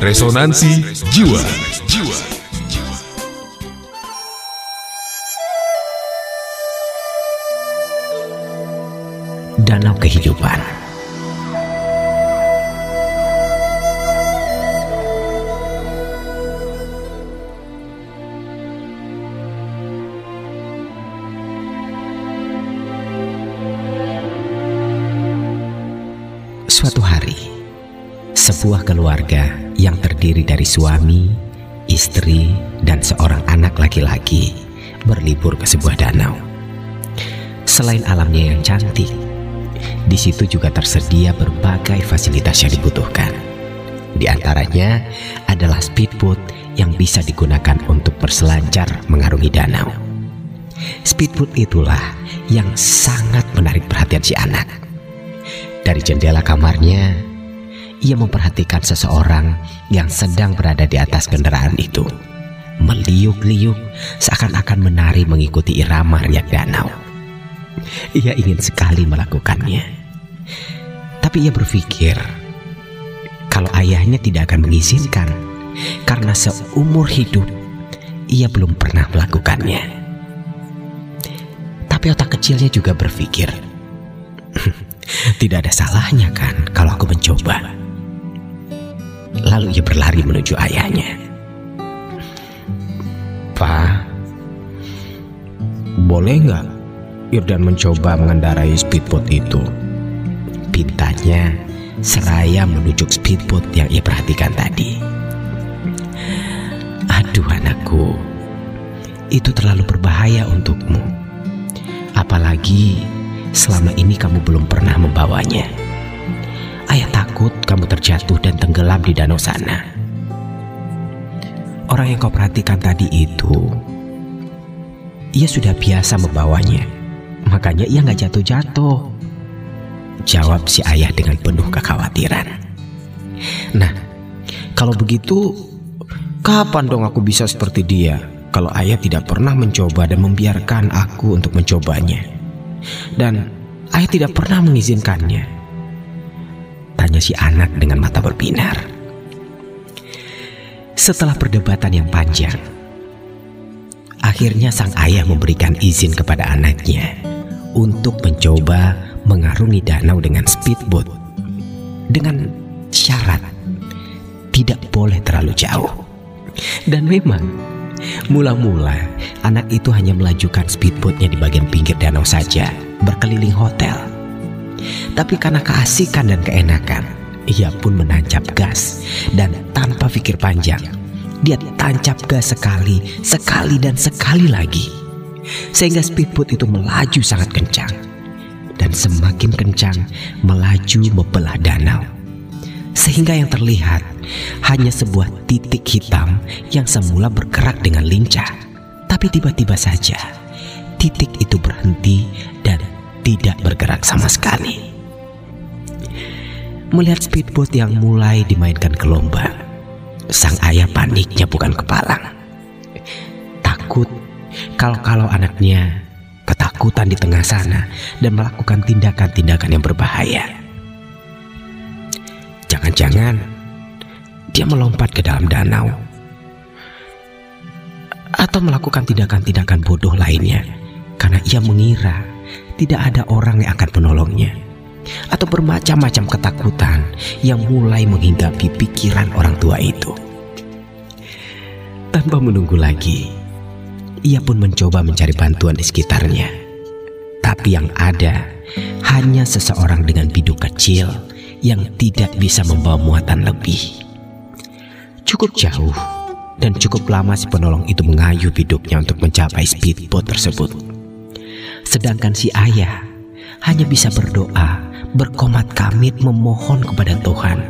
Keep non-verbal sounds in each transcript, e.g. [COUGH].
Resonansi Jiwa. Danau Kehidupan Suatu hari, sebuah keluarga yang terdiri dari suami, istri, dan seorang anak laki-laki berlibur ke sebuah danau. Selain alamnya yang cantik, di situ juga tersedia berbagai fasilitas yang dibutuhkan. Di antaranya adalah speedboat yang bisa digunakan untuk berselancar mengarungi danau. Speedboat itulah yang sangat menarik perhatian si anak. Dari jendela kamarnya, ia memperhatikan seseorang yang sedang berada di atas kendaraan itu. Meliuk-liuk seakan-akan menari mengikuti irama riak danau. Ia ingin sekali melakukannya. Tapi ia berpikir kalau ayahnya tidak akan mengizinkan karena seumur hidup ia belum pernah melakukannya. Tapi otak kecilnya juga berpikir, tidak ada salahnya kan kalau aku mencoba. Lalu ia berlari menuju ayahnya. Pak, boleh nggak Irdan mencoba mengendarai speedboat itu? Pintanya seraya menunjuk speedboat yang ia perhatikan tadi. Aduh anakku, itu terlalu berbahaya untukmu. Apalagi selama ini kamu belum pernah membawanya. Ayah takut kamu terjatuh dan tenggelam di danau sana. Orang yang kau perhatikan tadi itu, ia sudah biasa membawanya. Makanya ia nggak jatuh-jatuh. Jawab si ayah dengan penuh kekhawatiran. Nah, kalau begitu, kapan dong aku bisa seperti dia? Kalau ayah tidak pernah mencoba dan membiarkan aku untuk mencobanya. Dan ayah tidak pernah mengizinkannya. Si anak dengan mata berbinar. Setelah perdebatan yang panjang, akhirnya sang ayah memberikan izin kepada anaknya untuk mencoba mengarungi danau dengan speedboat dengan syarat tidak boleh terlalu jauh. Dan memang mula-mula anak itu hanya melajukan speedboatnya di bagian pinggir danau saja, berkeliling hotel. Tapi karena keasikan dan keenakan, ia pun menancap gas dan tanpa pikir panjang, dia tancap gas sekali, sekali dan sekali lagi. Sehingga speedboat itu melaju sangat kencang. Dan semakin kencang melaju membelah danau. Sehingga yang terlihat hanya sebuah titik hitam yang semula bergerak dengan lincah. Tapi tiba-tiba saja titik itu berhenti tidak bergerak sama sekali. Melihat speedboat yang mulai dimainkan gelombang, sang ayah paniknya bukan kepalang. Takut kalau-kalau anaknya ketakutan di tengah sana dan melakukan tindakan-tindakan yang berbahaya. Jangan-jangan dia melompat ke dalam danau atau melakukan tindakan-tindakan bodoh lainnya karena ia mengira tidak ada orang yang akan menolongnya atau bermacam-macam ketakutan yang mulai menghinggapi pikiran orang tua itu. Tanpa menunggu lagi, ia pun mencoba mencari bantuan di sekitarnya. Tapi yang ada hanya seseorang dengan biduk kecil yang tidak bisa membawa muatan lebih. Cukup jauh dan cukup lama si penolong itu mengayuh biduknya untuk mencapai speedboat tersebut. Sedangkan si ayah hanya bisa berdoa, berkomat kamit memohon kepada Tuhan.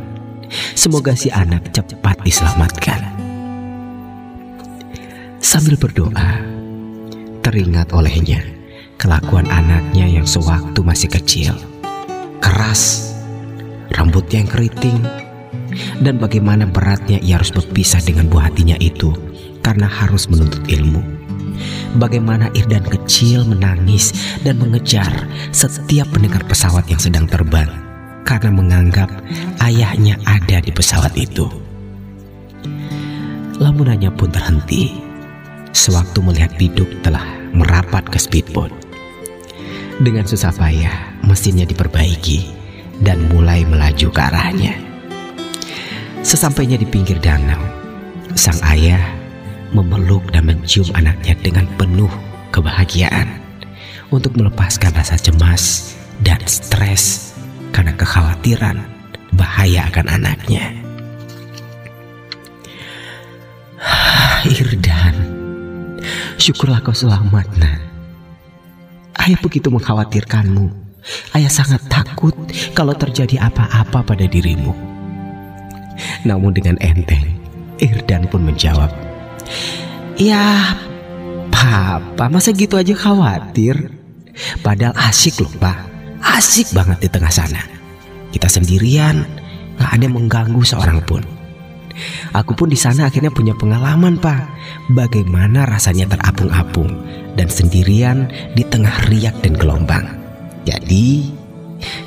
Semoga si anak cepat diselamatkan. Sambil berdoa, teringat olehnya kelakuan anaknya yang sewaktu masih kecil, keras, rambutnya yang keriting, dan bagaimana beratnya ia harus berpisah dengan buah hatinya itu karena harus menuntut ilmu. Bagaimana Irdan kecil menangis dan mengejar setiap pendengar pesawat yang sedang terbang karena menganggap ayahnya ada di pesawat itu. Lamunannya pun terhenti sewaktu melihat biduk telah merapat ke speedboat. Dengan susah payah, mesinnya diperbaiki dan mulai melaju ke arahnya. Sesampainya di pinggir danau, sang ayah memeluk dan mencium anaknya dengan penuh kebahagiaan untuk melepaskan rasa cemas dan stres karena kekhawatiran bahaya akan anaknya. [SIGHS] Irdan, syukurlah kau selamat, Nak. Ayah begitu mengkhawatirkanmu. Ayah sangat takut kalau terjadi apa-apa pada dirimu. Namun dengan enteng, Irdan pun menjawab, Ya, Papa masa gitu aja khawatir? Padahal asik loh, Pak. Asik banget di tengah sana. Kita sendirian, gak ada yang mengganggu seorang pun. Aku pun di sana akhirnya punya pengalaman, Pak. Bagaimana rasanya terapung-apung dan sendirian di tengah riak dan gelombang. Jadi,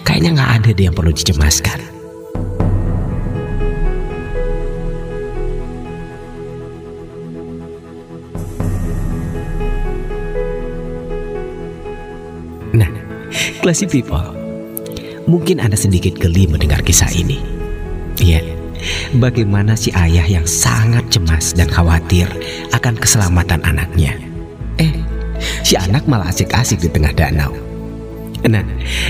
kayaknya nggak ada yang perlu dicemaskan. Classy people, mungkin Anda sedikit geli mendengar kisah ini. Iya, bagaimana si ayah yang sangat cemas dan khawatir akan keselamatan anaknya. Eh, si anak malah asik-asik di tengah danau. Nah,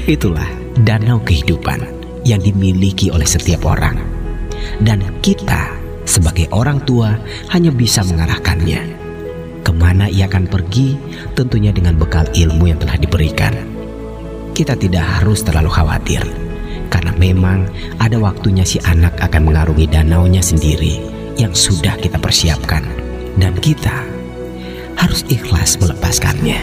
itulah danau kehidupan yang dimiliki oleh setiap orang. Dan kita sebagai orang tua hanya bisa mengarahkannya. Ke mana ia akan pergi tentunya dengan bekal ilmu yang telah diberikan. Kita tidak harus terlalu khawatir karena memang ada waktunya si anak akan mengarungi danaunya sendiri yang sudah kita persiapkan dan kita harus ikhlas melepaskannya.